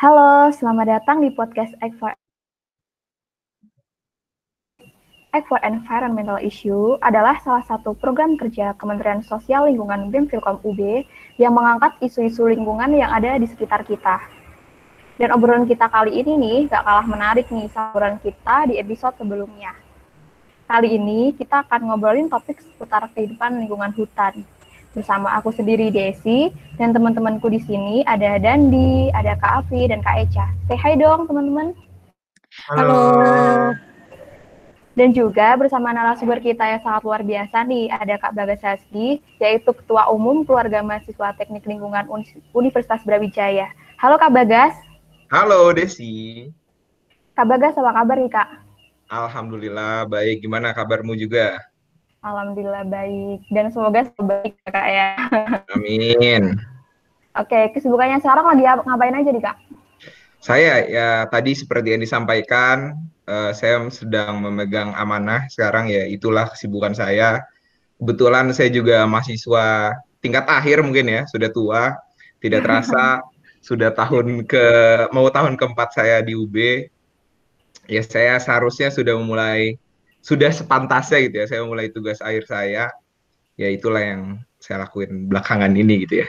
Halo, selamat datang di podcast Act for Act for Environmental Issue adalah salah satu program kerja Kementerian Sosial Lingkungan BEM Filkom UB yang mengangkat isu-isu lingkungan yang ada di sekitar kita. Dan obrolan kita kali ini nih gak kalah menarik nih obrolan kita di episode sebelumnya. Kali ini kita akan ngobrolin topik seputar kehidupan lingkungan hutan. Bersama aku sendiri Desi dan teman-temanku di sini ada Dandi, ada Kak Afi dan Kak Echa. Say hi dong teman-teman. Halo. Dan juga bersama narasumber kita yang sangat luar biasa nih, ada Kak Bagas Hasdi, yaitu Ketua Umum Keluarga Mahasiswa Teknik Lingkungan Universitas Brawijaya. Halo Kak Bagas. Halo Desi. Kak Bagas, apa kabar nih Kak? Alhamdulillah baik. Gimana kabarmu juga? Alhamdulillah baik. Dan semoga selalu baik ya Kak ya. Amin. Oke, kesibukannya sekarang lagi ngapain aja nih Kak? Saya ya tadi seperti yang disampaikan, uh, saya sedang memegang amanah sekarang ya itulah kesibukan saya. Kebetulan saya juga mahasiswa tingkat akhir mungkin ya, sudah tua. Tidak terasa sudah tahun ke mau tahun keempat saya di UB. Ya saya seharusnya sudah memulai sudah sepantasnya gitu ya. Saya mulai tugas akhir saya. Ya itulah yang saya lakuin belakangan ini gitu ya.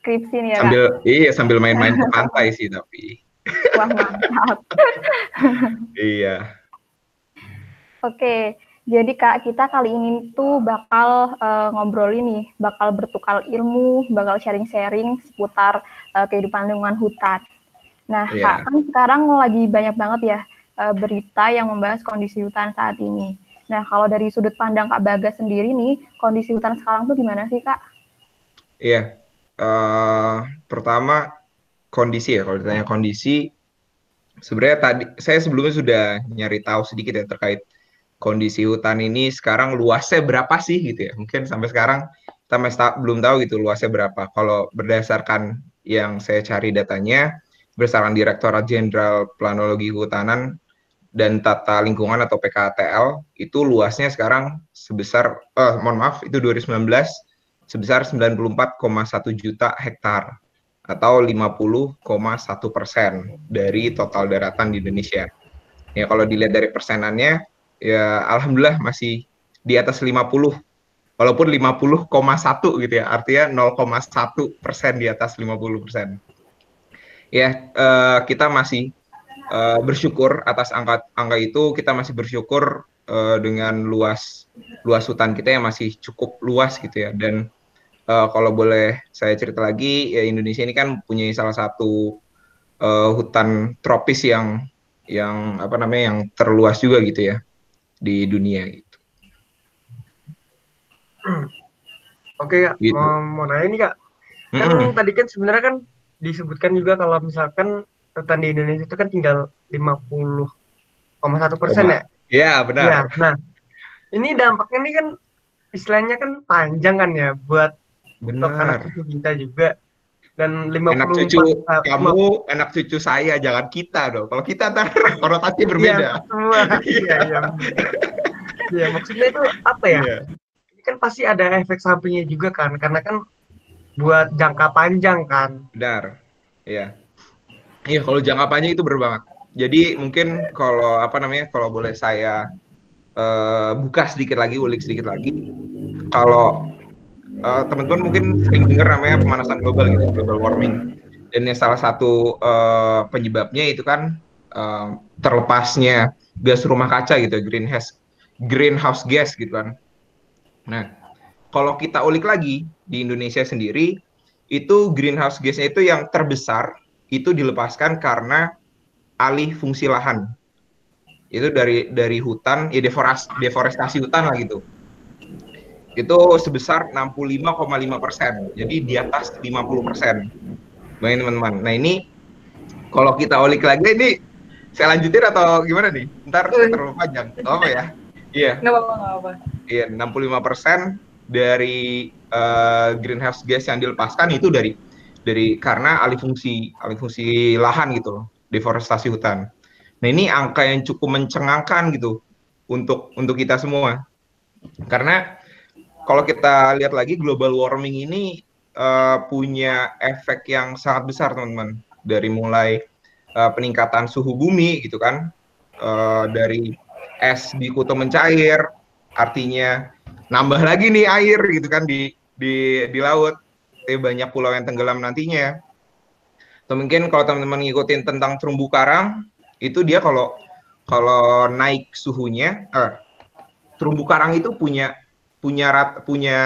Skripsi nih ya. Sambil Kak? iya sambil main-main ke pantai sih tapi. Wah mantap. iya. Oke, jadi Kak, kita kali ini tuh bakal uh, ngobrol ini, bakal bertukar ilmu, bakal sharing-sharing seputar uh, kehidupan lingkungan hutan. Nah, yeah. Kak, kan sekarang lagi banyak banget ya uh, berita yang membahas kondisi hutan saat ini. Nah, kalau dari sudut pandang Kak Bagas sendiri nih, kondisi hutan sekarang tuh gimana sih, Kak? Iya, uh, pertama kondisi ya, kalau ditanya kondisi, sebenarnya tadi saya sebelumnya sudah nyari tahu sedikit ya terkait kondisi hutan ini sekarang luasnya berapa sih gitu ya? Mungkin sampai sekarang kita masih ta belum tahu gitu luasnya berapa. Kalau berdasarkan yang saya cari datanya, berdasarkan Direktorat Jenderal Planologi Kehutanan dan Tata Lingkungan atau PKTL, itu luasnya sekarang sebesar, eh, mohon maaf, itu 2019 sebesar 94,1 juta hektar atau 50,1 persen dari total daratan di Indonesia. Ya kalau dilihat dari persenannya, ya alhamdulillah masih di atas 50 walaupun 50,1 gitu ya artinya 0,1 persen di atas 50 persen ya uh, kita masih uh, bersyukur atas angka angka itu kita masih bersyukur uh, dengan luas luas hutan kita yang masih cukup luas gitu ya dan uh, kalau boleh saya cerita lagi ya Indonesia ini kan punya salah satu uh, hutan tropis yang yang apa namanya yang terluas juga gitu ya di dunia gitu. Oke kak, gitu. mau, mau nanya nih kak, kan mm -hmm. tadi kan sebenarnya kan disebutkan juga kalau misalkan hutan di Indonesia itu kan tinggal 50,1 persen ya? Iya benar. Ya, nah ini dampaknya ini kan istilahnya kan panjang kan ya buat benar. anak cucu kita juga. Dan 50 enak cucu kamu enak cucu saya jangan kita dong. Kalau kita ntar konotasi berbeda. Iya iya. Iya ya, maksudnya itu apa ya? Yeah. ini kan pasti ada efek sampingnya juga kan karena kan buat jangka panjang kan. Benar. Iya iya kalau jangka panjang itu berbanget jadi mungkin kalau apa namanya kalau boleh saya uh, buka sedikit lagi ulik sedikit lagi kalau uh, teman-teman mungkin sering dengar namanya pemanasan global gitu, global warming. Dan yang salah satu uh, penyebabnya itu kan uh, terlepasnya gas rumah kaca gitu, greenhouse greenhouse gas gitu kan. Nah, kalau kita ulik lagi di Indonesia sendiri, itu greenhouse gasnya itu yang terbesar itu dilepaskan karena alih fungsi lahan. Itu dari dari hutan, ya deforestasi, deforestasi hutan lah gitu itu sebesar 65,5 persen. Jadi di atas 50 persen. Baik teman-teman. Nah ini kalau kita ulik lagi ini saya lanjutin atau gimana nih? Ntar terlalu panjang. Oh, apa ya? Iya. Nggak apa-apa, nggak apa. Iya, 65 persen dari uh, greenhouse gas yang dilepaskan itu dari dari karena alih fungsi alih fungsi lahan gitu loh, deforestasi hutan. Nah ini angka yang cukup mencengangkan gitu untuk untuk kita semua. Karena kalau kita lihat lagi global warming ini uh, punya efek yang sangat besar teman-teman dari mulai uh, peningkatan suhu bumi gitu kan uh, dari es di kutub mencair artinya nambah lagi nih air gitu kan di di di laut banyak pulau yang tenggelam nantinya atau mungkin kalau teman-teman ngikutin tentang terumbu karang itu dia kalau kalau naik suhunya eh, terumbu karang itu punya punya rat, punya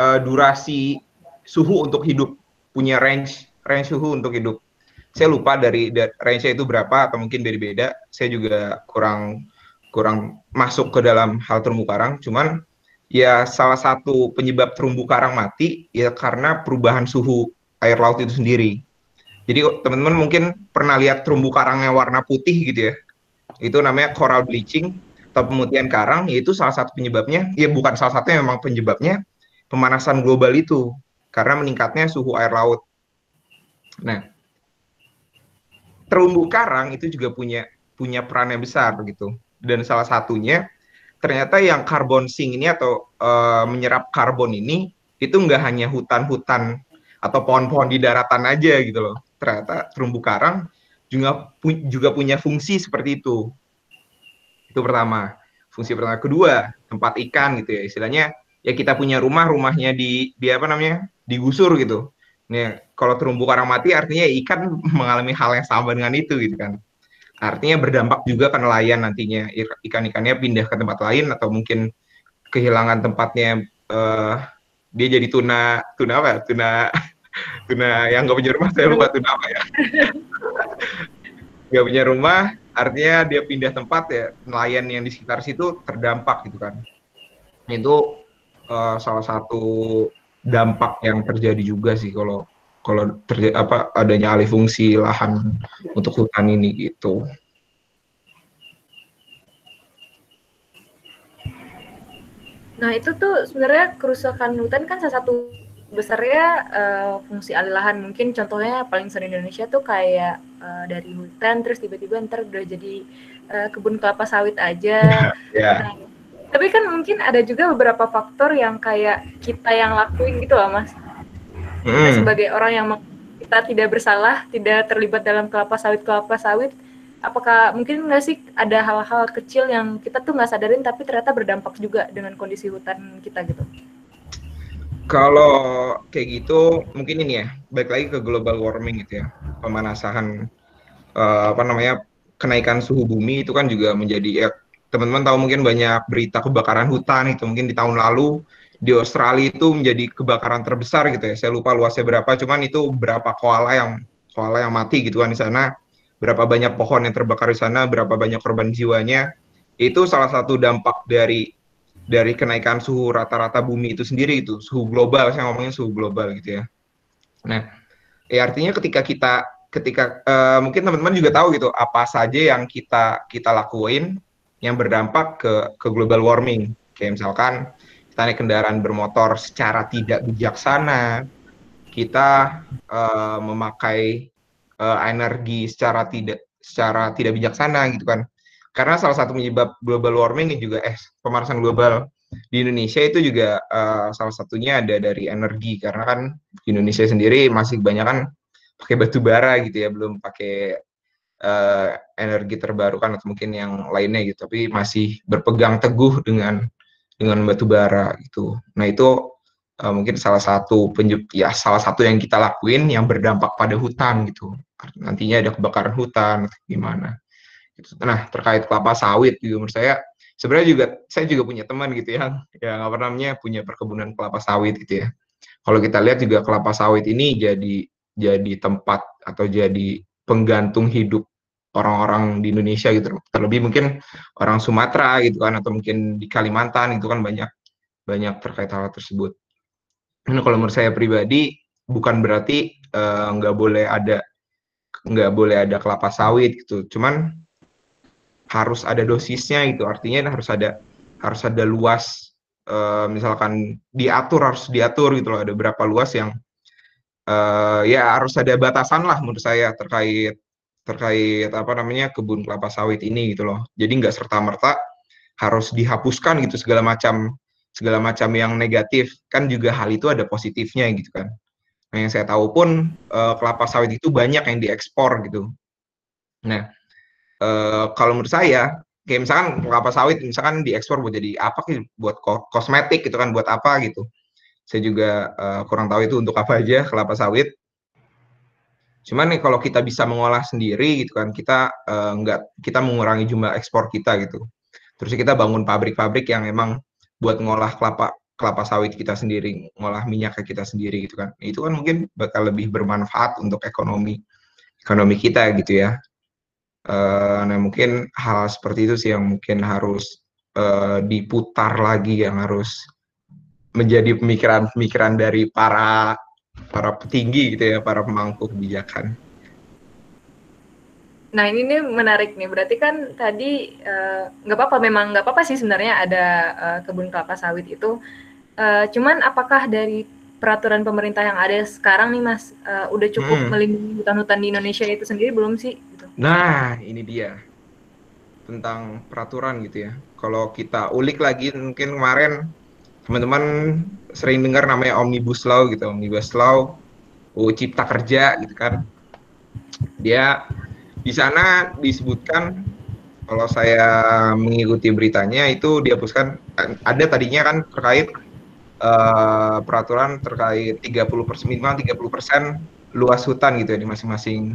uh, durasi suhu untuk hidup, punya range range suhu untuk hidup. Saya lupa dari, range-nya itu berapa atau mungkin beda beda. Saya juga kurang kurang masuk ke dalam hal terumbu karang. Cuman ya salah satu penyebab terumbu karang mati ya karena perubahan suhu air laut itu sendiri. Jadi teman-teman mungkin pernah lihat terumbu karang yang warna putih gitu ya. Itu namanya coral bleaching atau pemutihan karang yaitu salah satu penyebabnya ya bukan salah satunya memang penyebabnya pemanasan global itu karena meningkatnya suhu air laut. Nah, terumbu karang itu juga punya punya peran yang besar gitu. Dan salah satunya ternyata yang carbon sink ini atau uh, menyerap karbon ini itu nggak hanya hutan-hutan atau pohon-pohon di daratan aja gitu loh. Ternyata terumbu karang juga pu juga punya fungsi seperti itu. Itu pertama. Fungsi pertama. Kedua, tempat ikan gitu ya. Istilahnya ya kita punya rumah, rumahnya di di apa namanya? digusur gitu. Nih, kalau terumbu karang mati artinya ikan mengalami hal yang sama dengan itu gitu kan. Artinya berdampak juga ke nelayan nantinya. Ikan-ikannya pindah ke tempat lain atau mungkin kehilangan tempatnya uh, dia jadi tuna tuna apa? Ya? Tuna tuna yang nggak punya rumah saya lupa tuna apa ya. Nggak punya rumah, artinya dia pindah tempat ya nelayan yang di sekitar situ terdampak gitu kan itu uh, salah satu dampak yang terjadi juga sih kalau kalau terjadi apa adanya alih fungsi lahan untuk hutan ini gitu. Nah itu tuh sebenarnya kerusakan hutan kan salah satu besarnya uh, fungsi alih lahan mungkin contohnya paling sering di Indonesia tuh kayak uh, dari hutan terus tiba-tiba ntar udah jadi uh, kebun kelapa sawit aja. yeah. Nah, tapi kan mungkin ada juga beberapa faktor yang kayak kita yang lakuin gitu loh mas. Mm. Kita sebagai orang yang kita tidak bersalah, tidak terlibat dalam kelapa sawit kelapa sawit, apakah mungkin nggak sih ada hal-hal kecil yang kita tuh nggak sadarin tapi ternyata berdampak juga dengan kondisi hutan kita gitu? Kalau kayak gitu mungkin ini ya, balik lagi ke global warming gitu ya. Pemanasan uh, apa namanya? kenaikan suhu bumi itu kan juga menjadi ya teman-teman tahu mungkin banyak berita kebakaran hutan itu mungkin di tahun lalu di Australia itu menjadi kebakaran terbesar gitu ya. Saya lupa luasnya berapa, cuman itu berapa koala yang koala yang mati gitu kan di sana. Berapa banyak pohon yang terbakar di sana, berapa banyak korban jiwanya. Itu salah satu dampak dari dari kenaikan suhu rata-rata bumi itu sendiri itu suhu global saya ngomongin suhu global gitu ya nah ya artinya ketika kita ketika uh, mungkin teman-teman juga tahu gitu apa saja yang kita kita lakuin yang berdampak ke ke global warming kayak misalkan naik kendaraan bermotor secara tidak bijaksana kita uh, memakai uh, energi secara tidak secara tidak bijaksana gitu kan. Karena salah satu penyebab global warming juga eh pemanasan global di Indonesia itu juga uh, salah satunya ada dari energi. Karena kan di Indonesia sendiri masih banyak kan pakai batu bara gitu ya belum pakai uh, energi terbarukan atau mungkin yang lainnya gitu. Tapi masih berpegang teguh dengan dengan batu bara gitu nah itu uh, mungkin salah satu ya salah satu yang kita lakuin yang berdampak pada hutan gitu nantinya ada kebakaran hutan gimana Gitu. Nah terkait kelapa sawit gitu menurut saya sebenarnya juga saya juga punya teman gitu ya yang apa namanya punya perkebunan kelapa sawit gitu ya. Kalau kita lihat juga kelapa sawit ini jadi jadi tempat atau jadi penggantung hidup orang-orang di Indonesia gitu. Terlebih mungkin orang Sumatera gitu kan atau mungkin di Kalimantan itu kan banyak banyak terkait hal tersebut. Nah, kalau menurut saya pribadi bukan berarti eh, nggak uh, boleh ada nggak boleh ada kelapa sawit gitu. Cuman harus ada dosisnya itu artinya harus ada harus ada luas uh, misalkan diatur harus diatur gitu loh ada berapa luas yang uh, ya harus ada batasan lah menurut saya terkait terkait apa namanya kebun kelapa sawit ini gitu loh jadi nggak serta merta harus dihapuskan gitu segala macam segala macam yang negatif kan juga hal itu ada positifnya gitu kan Nah, yang saya tahu pun uh, kelapa sawit itu banyak yang diekspor gitu. Nah, uh, kalau menurut saya, kayak misalkan kelapa sawit misalkan diekspor buat jadi apa sih? Buat kosmetik gitu kan, buat apa gitu. Saya juga uh, kurang tahu itu untuk apa aja kelapa sawit. Cuman nih kalau kita bisa mengolah sendiri gitu kan, kita uh, nggak kita mengurangi jumlah ekspor kita gitu. Terus kita bangun pabrik-pabrik yang emang buat ngolah kelapa kelapa sawit kita sendiri, ngolah minyak kita sendiri gitu kan. Itu kan mungkin bakal lebih bermanfaat untuk ekonomi ekonomi kita gitu ya. Uh, nah mungkin hal seperti itu sih yang mungkin harus uh, diputar lagi yang harus menjadi pemikiran-pemikiran dari para para petinggi gitu ya, para pemangku kebijakan. Nah ini nih menarik nih. Berarti kan tadi nggak uh, apa-apa, memang nggak apa-apa sih sebenarnya ada uh, kebun kelapa sawit itu Uh, cuman apakah dari peraturan pemerintah yang ada sekarang nih Mas uh, udah cukup hmm. melindungi hutan-hutan di Indonesia itu sendiri belum sih? Gitu. Nah ini dia tentang peraturan gitu ya. Kalau kita ulik lagi mungkin kemarin teman-teman sering dengar namanya omnibus law gitu, omnibus law, UU Cipta Kerja gitu kan. Dia di sana disebutkan kalau saya mengikuti beritanya itu dihapuskan ada tadinya kan terkait uh, peraturan terkait 30 persen minimal 30 persen luas hutan gitu ya di masing-masing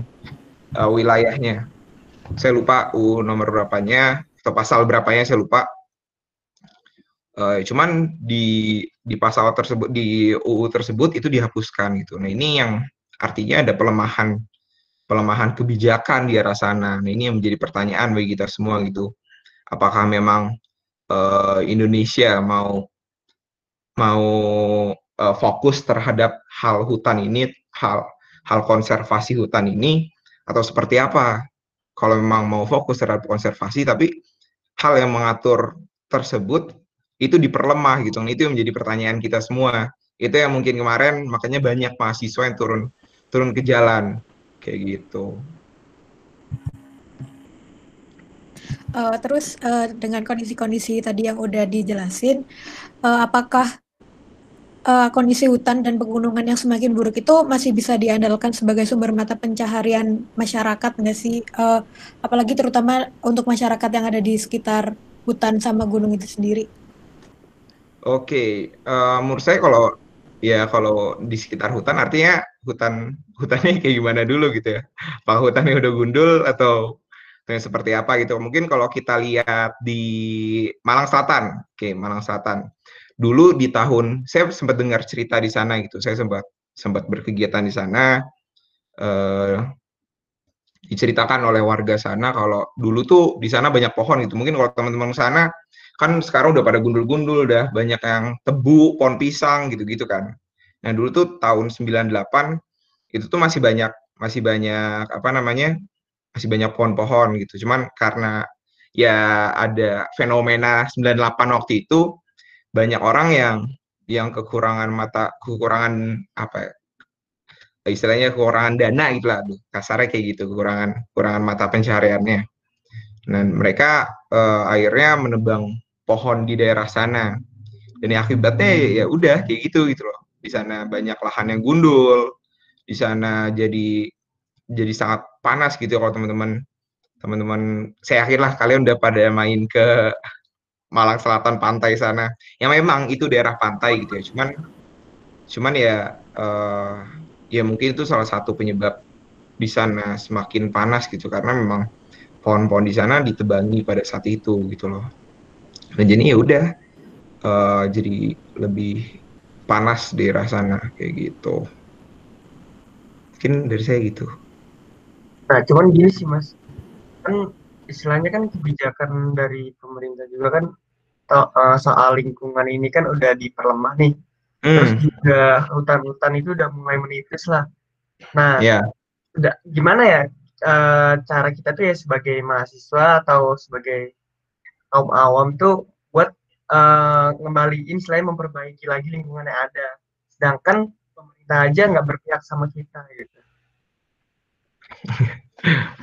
uh, wilayahnya. Saya lupa U nomor berapanya atau pasal berapanya saya lupa. Uh, cuman di di pasal tersebut di UU tersebut itu dihapuskan gitu. Nah ini yang artinya ada pelemahan pelemahan kebijakan di arah sana. Nah ini yang menjadi pertanyaan bagi kita semua gitu. Apakah memang uh, Indonesia mau mau uh, fokus terhadap hal hutan ini, hal hal konservasi hutan ini atau seperti apa? Kalau memang mau fokus terhadap konservasi, tapi hal yang mengatur tersebut itu diperlemah gitu. Itu yang menjadi pertanyaan kita semua. Itu yang mungkin kemarin makanya banyak mahasiswa yang turun turun ke jalan kayak gitu. Uh, terus uh, dengan kondisi-kondisi tadi yang udah dijelasin, uh, apakah uh, kondisi hutan dan pegunungan yang semakin buruk itu masih bisa diandalkan sebagai sumber mata pencaharian masyarakat nggak sih? Uh, apalagi terutama untuk masyarakat yang ada di sekitar hutan sama gunung itu sendiri. Oke, uh, menurut saya kalau ya kalau di sekitar hutan artinya hutan hutannya kayak gimana dulu gitu ya? Apa hutannya udah gundul atau seperti apa gitu? Mungkin kalau kita lihat di Malang Selatan, oke Malang Selatan dulu di tahun saya sempat dengar cerita di sana gitu saya sempat sempat berkegiatan di sana eh, diceritakan oleh warga sana kalau dulu tuh di sana banyak pohon gitu. Mungkin kalau teman-teman sana kan sekarang udah pada gundul-gundul udah banyak yang tebu pohon pisang gitu-gitu kan. Nah dulu tuh tahun 98 itu tuh masih banyak masih banyak apa namanya masih banyak pohon-pohon gitu. Cuman karena ya ada fenomena 98 waktu itu banyak orang yang yang kekurangan mata kekurangan apa ya, istilahnya kekurangan dana gitu lah kasarnya kayak gitu kekurangan kekurangan mata pencahariannya. Dan mereka uh, akhirnya menebang pohon di daerah sana. Dan akibatnya ya, ya udah kayak gitu gitu loh. Di sana banyak lahan yang gundul di sana jadi jadi sangat panas gitu kalau teman-teman. Teman-teman saya yakin lah kalian udah pada main ke Malang Selatan pantai sana. Yang memang itu daerah pantai gitu ya. Cuman cuman ya uh, ya mungkin itu salah satu penyebab di sana semakin panas gitu karena memang pohon-pohon di sana ditebangi pada saat itu gitu loh. Dan jadi ya udah uh, jadi lebih panas di daerah sana kayak gitu. Mungkin dari saya gitu. Nah cuman gini sih mas. Kan istilahnya kan kebijakan dari pemerintah juga kan uh, soal lingkungan ini kan udah diperlemah nih. Hmm. Terus juga hutan-hutan itu udah mulai menipis lah. Nah, yeah. udah gimana ya uh, cara kita tuh ya sebagai mahasiswa atau sebagai kaum awam tuh buat uh, ngembaliin selain memperbaiki lagi lingkungan yang ada. Sedangkan pemerintah aja nggak berpihak sama kita gitu.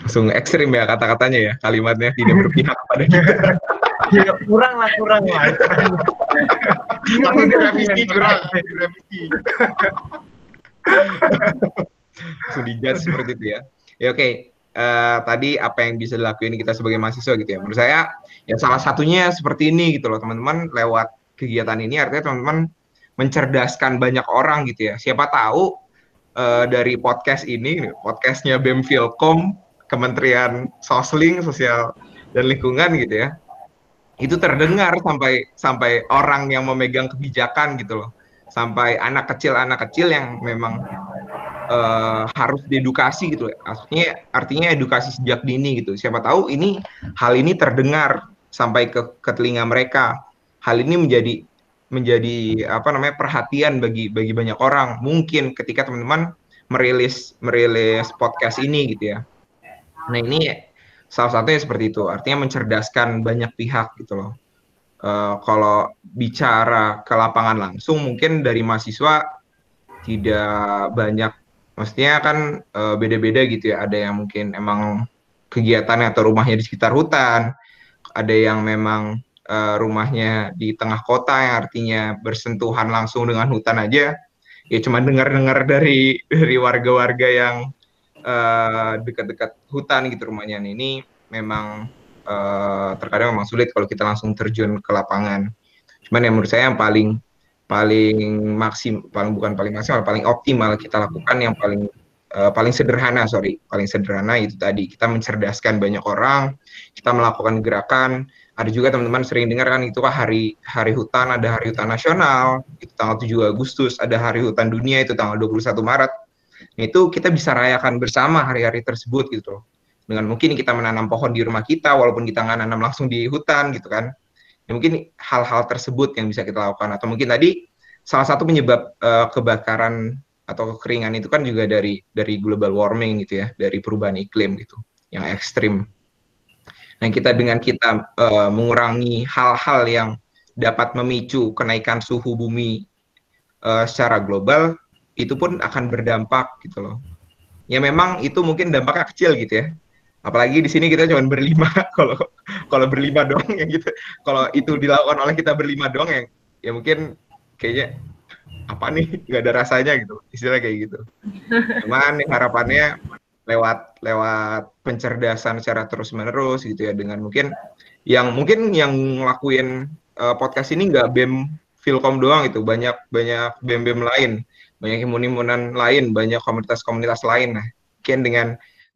Langsung ekstrim ya kata-katanya ya kalimatnya tidak berpihak pada kita. ya, kurang lah kurang lah Langsung direvisi kurang direvisi. Langsung dijudge seperti itu ya. Ya oke. Okay. uh, eh, tadi apa yang bisa dilakuin kita sebagai mahasiswa gitu ya. Menurut saya ya salah satunya seperti ini gitu loh teman-teman. Lewat kegiatan ini artinya teman-teman mencerdaskan banyak orang gitu ya. Siapa tahu uh, dari podcast ini podcastnya BEM Filkom Kementerian Sosling Sosial dan Lingkungan gitu ya itu terdengar sampai sampai orang yang memegang kebijakan gitu loh. Sampai anak kecil anak kecil yang memang uh, harus diedukasi gitu artinya artinya edukasi sejak dini gitu. Siapa tahu ini hal ini terdengar sampai ke, ke telinga mereka. Hal ini menjadi menjadi apa namanya perhatian bagi bagi banyak orang. Mungkin ketika teman-teman merilis merilis podcast ini gitu ya. Nah ini salah satunya seperti itu. Artinya mencerdaskan banyak pihak gitu loh. Uh, kalau bicara ke lapangan langsung mungkin dari mahasiswa tidak banyak. Maksudnya kan uh, beda-beda gitu ya. Ada yang mungkin emang kegiatannya atau rumahnya di sekitar hutan. Ada yang memang uh, rumahnya di tengah kota yang artinya bersentuhan langsung dengan hutan aja. Ya cuma dengar-dengar dari dari warga-warga yang uh, dekat-dekat hutan gitu rumahnya. Ini memang uh, terkadang memang sulit kalau kita langsung terjun ke lapangan. Cuman yang menurut saya yang paling paling maksim paling bukan paling maksimal paling optimal kita lakukan yang paling uh, paling sederhana sorry. Paling sederhana itu tadi kita mencerdaskan banyak orang kita melakukan gerakan. Ada juga teman-teman sering dengar kan itu kan hari hari hutan ada hari hutan nasional itu tanggal 7 Agustus ada hari hutan dunia itu tanggal 21 Maret Itu kita bisa rayakan bersama hari-hari tersebut gitu loh. Dengan mungkin kita menanam pohon di rumah kita walaupun kita nggak nanam langsung di hutan gitu kan. Ya, mungkin hal-hal tersebut yang bisa kita lakukan atau mungkin tadi salah satu penyebab uh, kebakaran atau kekeringan itu kan juga dari dari global warming gitu ya, dari perubahan iklim gitu yang ekstrim. Nah, kita dengan kita uh, mengurangi hal-hal yang dapat memicu kenaikan suhu bumi uh, secara global, itu pun akan berdampak gitu loh. Ya memang itu mungkin dampaknya kecil gitu ya. Apalagi di sini kita cuma berlima. Kalau kalau berlima doang yang gitu. Kalau itu dilakukan oleh kita berlima doang yang ya mungkin kayaknya apa nih nggak ada rasanya gitu istilah kayak gitu cuman harapannya lewat lewat pencerdasan secara terus menerus gitu ya dengan mungkin yang mungkin yang ngelakuin uh, podcast ini nggak bem Filkom doang itu banyak banyak bem bem lain banyak imun-imunan lain, banyak komunitas-komunitas lain. Nah, mungkin dengan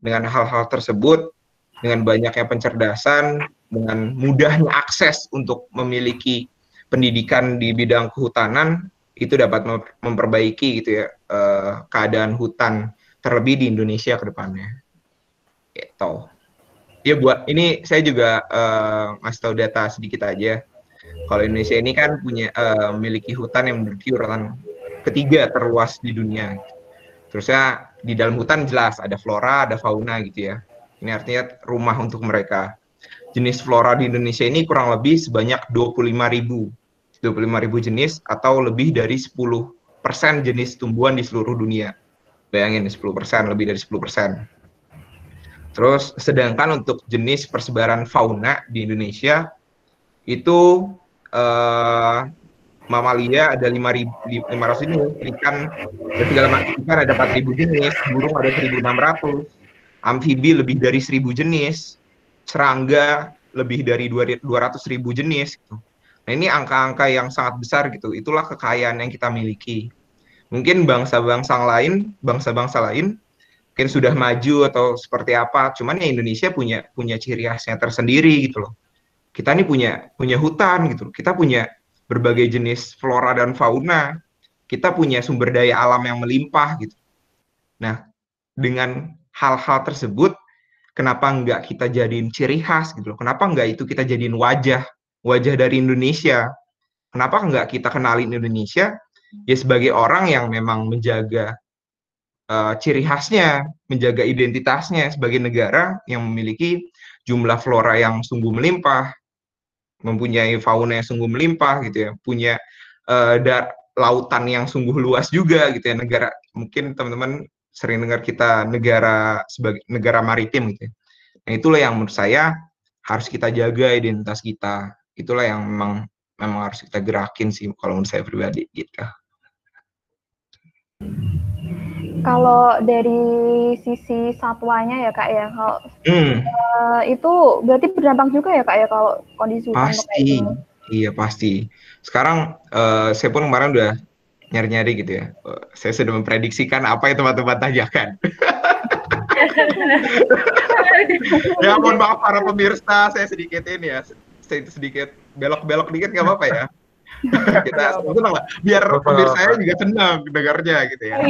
dengan hal-hal tersebut, dengan banyaknya pencerdasan, dengan mudahnya akses untuk memiliki pendidikan di bidang kehutanan, itu dapat memperbaiki gitu ya eh, keadaan hutan terlebih di Indonesia ke depannya. Gitu. Ya buat ini saya juga uh, ngasih tahu data sedikit aja. Kalau Indonesia ini kan punya uh, memiliki hutan yang memiliki urutan ketiga terluas di dunia. Terusnya di dalam hutan jelas ada flora, ada fauna gitu ya. Ini artinya rumah untuk mereka. Jenis flora di Indonesia ini kurang lebih sebanyak 25 ribu. 25 ribu jenis atau lebih dari 10 persen jenis tumbuhan di seluruh dunia. Bayangin 10 persen, lebih dari 10 persen. Terus sedangkan untuk jenis persebaran fauna di Indonesia itu eh, mamalia ada lima ribu lima ratus ini ikan dan segala macam. Ikan ada empat ribu jenis burung ada seribu enam ratus. Amfibi lebih dari seribu jenis serangga lebih dari dua ratus ribu jenis gitu. nah ini angka-angka yang sangat besar gitu. Itulah kekayaan yang kita miliki. Mungkin bangsa-bangsa lain bangsa-bangsa lain mungkin sudah maju atau seperti apa cuman ya Indonesia punya punya ciri khasnya tersendiri gitu loh. Kita ini punya punya hutan gitu kita punya berbagai jenis flora dan fauna, kita punya sumber daya alam yang melimpah gitu. Nah, dengan hal-hal tersebut, kenapa enggak kita jadiin ciri khas gitu loh? Kenapa enggak itu kita jadiin wajah, wajah dari Indonesia? Kenapa enggak kita kenalin Indonesia ya sebagai orang yang memang menjaga uh, ciri khasnya, menjaga identitasnya sebagai negara yang memiliki jumlah flora yang sungguh melimpah, mempunyai fauna yang sungguh melimpah gitu ya, punya uh, dar lautan yang sungguh luas juga gitu ya negara mungkin teman-teman sering dengar kita negara sebagai negara maritim gitu ya. Nah, itulah yang menurut saya harus kita jaga identitas kita. Itulah yang memang memang harus kita gerakin sih kalau menurut saya pribadi gitu. Kalau dari sisi satwanya ya kak ya, kalau hmm. uh, itu berarti berdampak juga ya kak ya kalau kondisi hutan pasti. Iya pasti. Sekarang uh, saya pun kemarin udah nyari-nyari gitu ya. Uh, saya sudah memprediksikan apa yang teman-teman tanyakan. ya mohon maaf para pemirsa, saya sedikit ini ya, saya sedikit belok-belok dikit nggak apa-apa ya kita senang lah biar pemirsa juga senang dengarnya gitu ya.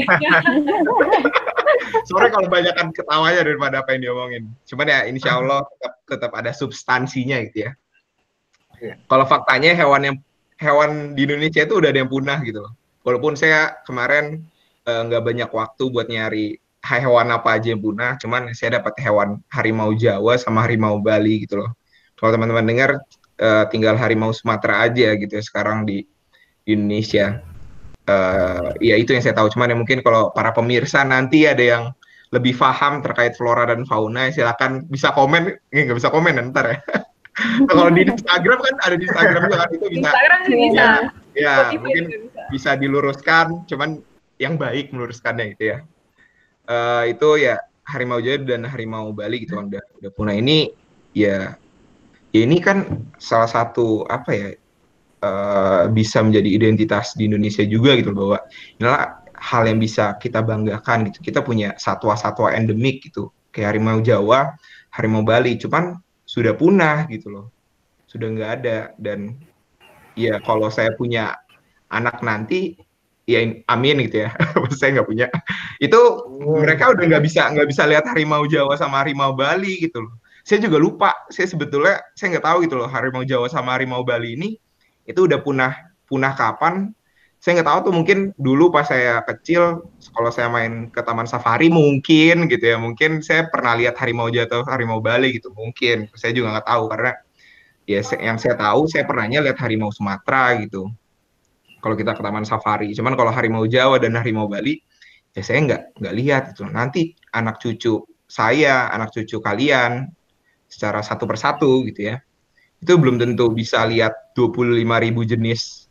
Sore kalau banyakkan ketawanya daripada apa yang diomongin. Cuman ya insya Allah tetap tetap ada substansinya gitu ya. Iya. kalau faktanya hewan yang hewan di Indonesia itu udah ada yang punah gitu loh. Walaupun saya kemarin eh, nggak uh, banyak waktu buat nyari hewan apa aja yang punah, cuman saya dapat hewan harimau Jawa sama harimau Bali gitu loh. Kalau teman-teman dengar uh, tinggal harimau Sumatera aja gitu ya sekarang di, Indonesia. Uh, ya itu yang saya tahu. Cuman ya mungkin kalau para pemirsa nanti ada yang lebih paham terkait flora dan fauna, silakan bisa komen. Nggak bisa komen ntar ya. nah, kalau di Instagram kan ada di Instagram juga kan itu bisa. Instagram juga bisa. Ya, ya mungkin bisa. bisa diluruskan. Cuman yang baik meluruskannya itu ya. Uh, itu ya harimau Jawa dan harimau Bali gitu kan udah udah punah ini ya ya ini kan salah satu apa ya uh, bisa menjadi identitas di Indonesia juga gitu bahwa inilah hal yang bisa kita banggakan gitu. Kita punya satwa-satwa endemik gitu kayak harimau Jawa harimau Bali cuman sudah punah gitu loh. Sudah nggak ada dan ya kalau saya punya anak nanti ya amin gitu ya. Saya nggak punya. Itu mereka udah nggak bisa nggak bisa lihat harimau Jawa sama harimau Bali gitu loh saya juga lupa. Saya sebetulnya saya nggak tahu gitu loh harimau Jawa sama harimau Bali ini itu udah punah punah kapan? Saya nggak tahu tuh mungkin dulu pas saya kecil kalau saya main ke taman safari mungkin gitu ya. Mungkin saya pernah lihat harimau Jawa atau harimau Bali gitu mungkin. Saya juga nggak tahu karena ya yang saya tahu saya pernahnya lihat harimau Sumatera gitu. Kalau kita ke taman safari. Cuman kalau harimau Jawa dan harimau Bali ya saya nggak nggak lihat itu. Nanti anak cucu saya anak cucu kalian secara satu persatu gitu ya. Itu belum tentu bisa lihat 25 ribu jenis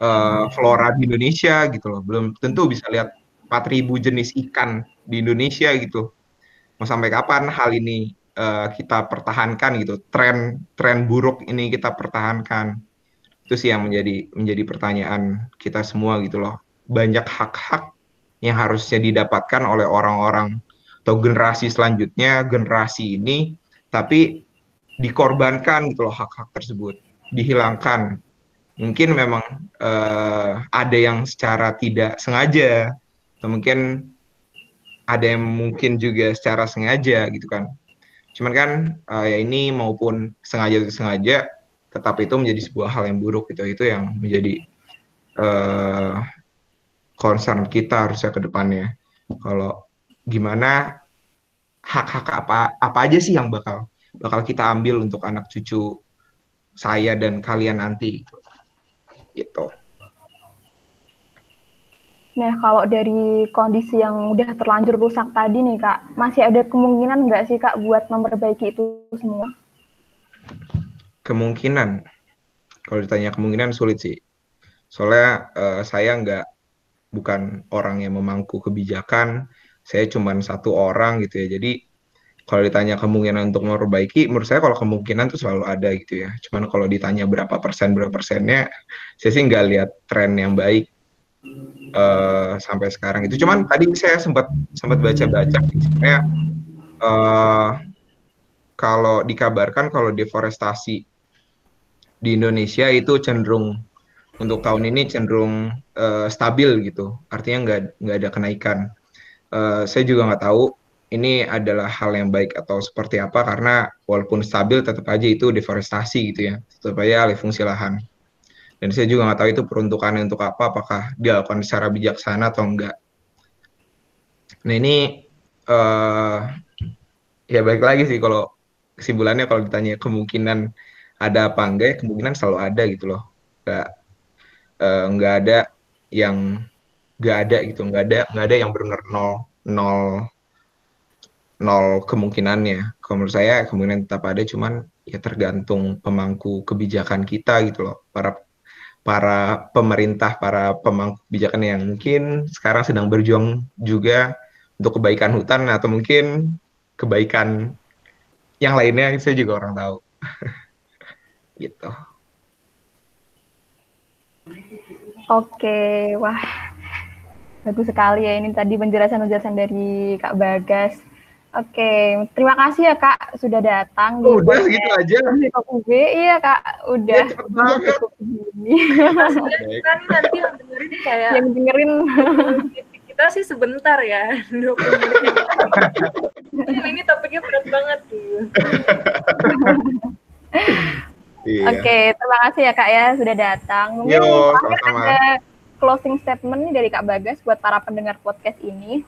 uh, flora di Indonesia gitu loh. Belum tentu bisa lihat 4 ribu jenis ikan di Indonesia gitu. Mau sampai kapan hal ini uh, kita pertahankan gitu? Tren tren buruk ini kita pertahankan. Itu sih yang menjadi menjadi pertanyaan kita semua gitu loh. Banyak hak-hak yang harusnya didapatkan oleh orang-orang atau generasi selanjutnya generasi ini tapi dikorbankan gitu loh hak-hak tersebut. Dihilangkan. Mungkin memang uh, ada yang secara tidak sengaja atau mungkin ada yang mungkin juga secara sengaja gitu kan. Cuman kan uh, ya ini maupun sengaja atau sengaja tetap itu menjadi sebuah hal yang buruk gitu. Itu yang menjadi uh, concern kita harusnya ke depannya. Kalau gimana hak-hak apa apa aja sih yang bakal bakal kita ambil untuk anak cucu saya dan kalian nanti gitu. Nah, kalau dari kondisi yang udah terlanjur rusak tadi nih, Kak, masih ada kemungkinan nggak sih, Kak, buat memperbaiki itu semua? Kemungkinan. Kalau ditanya kemungkinan sulit sih. Soalnya uh, saya nggak bukan orang yang memangku kebijakan, saya cuma satu orang gitu ya. Jadi kalau ditanya kemungkinan untuk memperbaiki menurut saya kalau kemungkinan itu selalu ada gitu ya. Cuman kalau ditanya berapa persen berapa persennya saya sih nggak lihat tren yang baik uh, sampai sekarang itu cuman tadi saya sempat sempat baca-baca sebenarnya uh, kalau dikabarkan kalau deforestasi di Indonesia itu cenderung untuk tahun ini cenderung uh, stabil gitu. Artinya nggak nggak ada kenaikan uh, saya juga nggak tahu ini adalah hal yang baik atau seperti apa karena walaupun stabil tetap aja itu deforestasi gitu ya aja alih fungsi lahan. Dan saya juga nggak tahu itu peruntukannya untuk apa apakah dilakukan secara bijaksana atau enggak. Nah ini uh, ya baik lagi sih kalau kesimpulannya kalau ditanya kemungkinan ada apa enggak ya kemungkinan selalu ada gitu loh. Nggak uh, nggak ada yang nggak ada gitu nggak ada nggak ada yang benar nol nol nol kemungkinannya kalau menurut saya kemungkinan tetap ada cuman ya tergantung pemangku kebijakan kita gitu loh para para pemerintah, para pemangku kebijakan yang mungkin sekarang sedang berjuang juga untuk kebaikan hutan atau mungkin kebaikan yang lainnya saya juga orang tahu. gitu. Oke, wah bagus sekali ya ini tadi penjelasan-penjelasan dari Kak Bagas. Oke, terima kasih ya Kak sudah datang. Oh, udah gitu aja. UB, iya Kak, udah. Ya, cepet banget. kan nanti yang dengerin kayak yang dengerin kita sih sebentar ya, 20 menit. ini topiknya berat banget tuh. Iya. Oke, terima kasih ya Kak ya sudah datang. Mungkin Yo, sama-sama. ada closing statement dari Kak Bagas buat para pendengar podcast ini.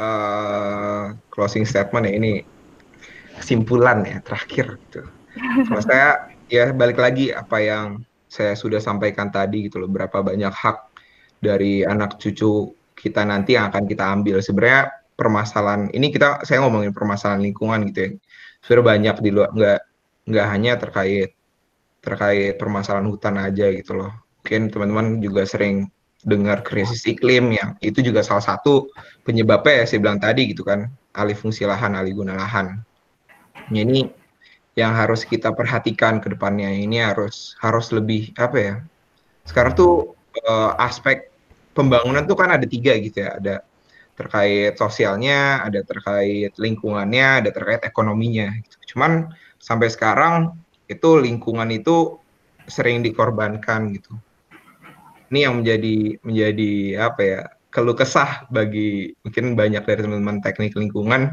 Uh, closing statement ya ini kesimpulan ya terakhir gitu. Kalau saya ya balik lagi apa yang saya sudah sampaikan tadi gitu loh berapa banyak hak dari anak cucu kita nanti yang akan kita ambil. Sebenarnya permasalahan ini kita saya ngomongin permasalahan lingkungan gitu ya. Sebenarnya banyak di luar nggak nggak hanya terkait terkait permasalahan hutan aja gitu loh. Mungkin teman-teman juga sering dengar krisis iklim yang itu juga salah satu penyebabnya ya saya bilang tadi gitu kan alih fungsi lahan alih guna lahan ya, ini yang harus kita perhatikan ke depannya ini harus harus lebih apa ya sekarang tuh uh, aspek pembangunan tuh kan ada tiga gitu ya ada terkait sosialnya ada terkait lingkungannya ada terkait ekonominya gitu. cuman sampai sekarang itu lingkungan itu sering dikorbankan gitu. Ini yang menjadi menjadi apa ya keluh kesah bagi mungkin banyak dari teman-teman teknik lingkungan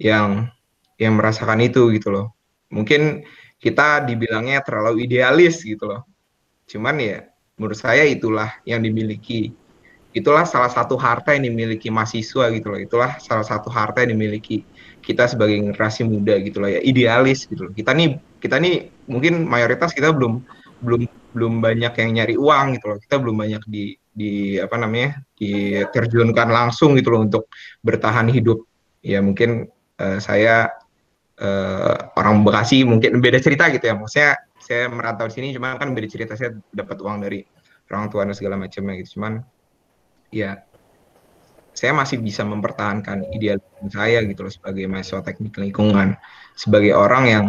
yang yang merasakan itu gitu loh. Mungkin kita dibilangnya terlalu idealis gitu loh. Cuman ya menurut saya itulah yang dimiliki itulah salah satu harta yang dimiliki mahasiswa gitu loh. Itulah salah satu harta yang dimiliki kita sebagai generasi muda gitu loh ya idealis gitu loh kita nih kita nih mungkin mayoritas kita belum belum belum banyak yang nyari uang gitu loh. Kita belum banyak di di apa namanya diterjunkan langsung gitu loh untuk bertahan hidup. Ya mungkin uh, saya uh, orang Bekasi mungkin beda cerita gitu ya. Maksudnya saya merantau di sini cuma kan beda cerita saya dapat uang dari orang tua dan segala macamnya gitu. Cuman ya saya masih bisa mempertahankan idealisme saya gitu loh sebagai mahasiswa teknik lingkungan. Sebagai orang yang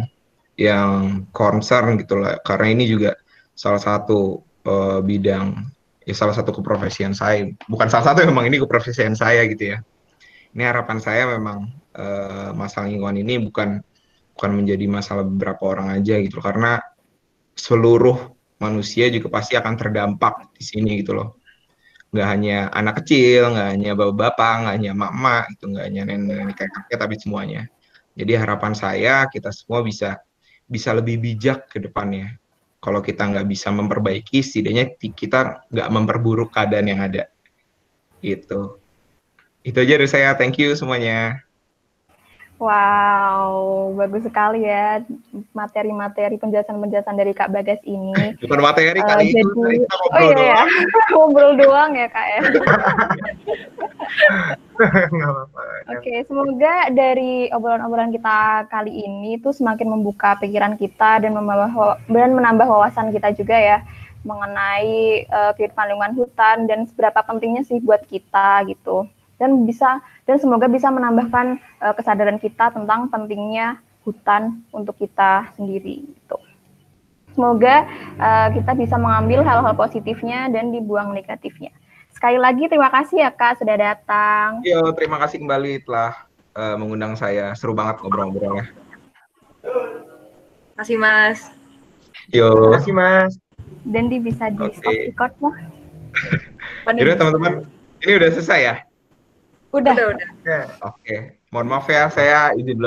yang concern gitu loh. Karena ini juga salah satu uh, bidang ya salah satu keprofesian saya bukan salah satu memang ini keprofesian saya gitu ya ini harapan saya memang uh, masalah lingkungan ini bukan bukan menjadi masalah beberapa orang aja gitu karena seluruh manusia juga pasti akan terdampak di sini gitu loh nggak hanya anak kecil, nggak hanya bapak-bapak, nggak hanya mak-mak, itu nggak hanya nenek-nenek kakek, tapi semuanya. Jadi harapan saya kita semua bisa bisa lebih bijak ke depannya. Kalau kita nggak bisa memperbaiki, setidaknya kita nggak memperburuk keadaan yang ada. Itu. Itu aja dari saya. Thank you semuanya. Wow, bagus sekali ya materi-materi penjelasan-penjelasan dari Kak Bagas ini. Bukan materi kali uh, itu, jadi, kita ngobrol oh, iya, doang. Ya. ngobrol doang ya Kak ya. Oke, okay, semoga dari obrolan-obrolan kita kali ini itu semakin membuka pikiran kita dan menambah dan menambah wawasan kita juga ya mengenai uh, kehidupan lingkungan hutan dan seberapa pentingnya sih buat kita gitu dan bisa dan semoga bisa menambahkan uh, kesadaran kita tentang pentingnya hutan untuk kita sendiri gitu. Semoga uh, kita bisa mengambil hal-hal positifnya dan dibuang negatifnya. Sekali lagi terima kasih ya Kak sudah datang. Yo, terima kasih kembali telah uh, mengundang saya. Seru banget ngobrol-ngobrolnya. Terima kasih Mas. Yo. Terima kasih Mas. Dan di bisa di okay. stop record lah. Jadi teman-teman, ini udah selesai ya? Udah. Udah, udah. Oke. Okay. Mohon maaf ya, saya izin duluan